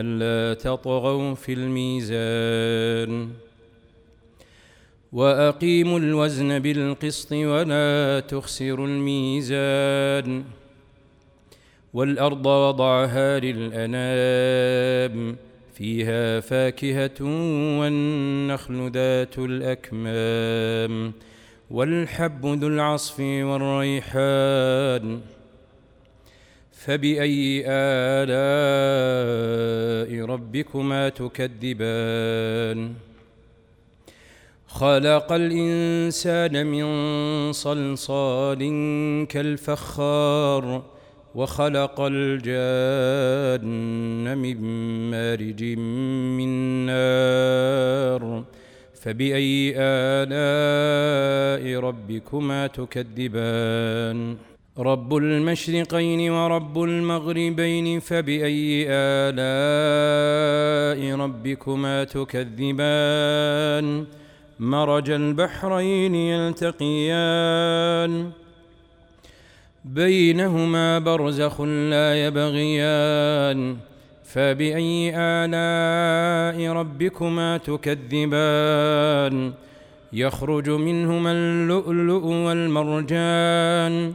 ألا تطغوا في الميزان. وأقيموا الوزن بالقسط ولا تخسروا الميزان. والأرض وضعها للأنام فيها فاكهة والنخل ذات الأكمام. والحب ذو العصف والريحان. فبأي آلاء ربكما تكذبان؟ خلق الإنسان من صلصال كالفخار وخلق الجان من مارج من نار. فبأي آلاء ربكما تكذبان؟ رب المشرقين ورب المغربين فبأي آلاء ربكما تكذبان؟ مرج البحرين يلتقيان. بينهما برزخ لا يبغيان. فبأي آلاء ربكما تكذبان؟ يخرج منهما اللؤلؤ والمرجان.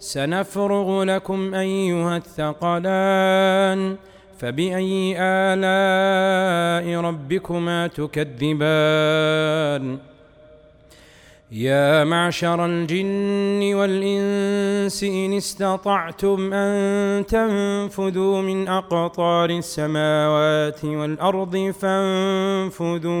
سنفرغ لكم أيها الثقلان فبأي آلاء ربكما تكذبان؟ يا معشر الجن والإنس إن استطعتم أن تنفذوا من أقطار السماوات والأرض فانفذوا.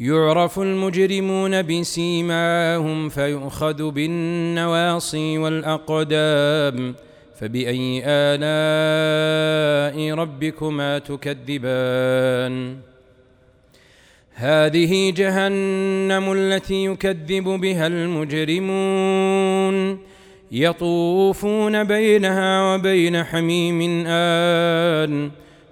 يعرف المجرمون بسيماهم فيؤخذ بالنواصي والأقدام فبأي آلاء ربكما تكذبان؟ هذه جهنم التي يكذب بها المجرمون يطوفون بينها وبين حميم آن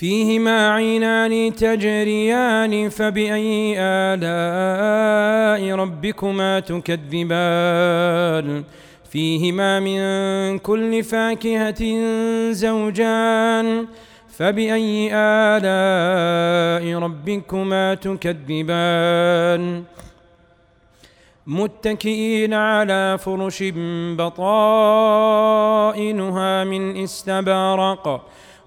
فيهما عينان تجريان فبأي آلاء ربكما تكذبان؟ فيهما من كل فاكهة زوجان فبأي آلاء ربكما تكذبان؟ متكئين على فرش بطائنها من استبرق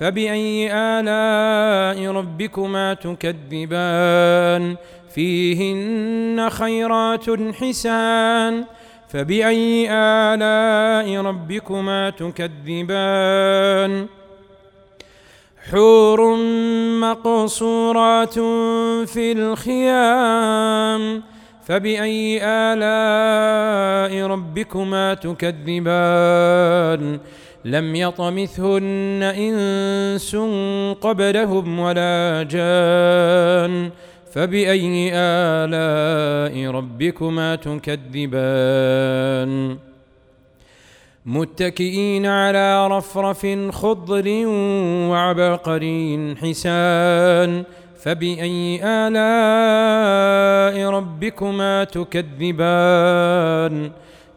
فبأي آلاء ربكما تكذبان فيهن خيرات حسان فبأي آلاء ربكما تكذبان حور مقصورات في الخيام فبأي آلاء ربكما تكذبان لم يطمثهن إنس قبلهم ولا جان فبأي آلاء ربكما تكذبان؟ متكئين على رفرف خضر وعبقري حسان فبأي آلاء ربكما تكذبان؟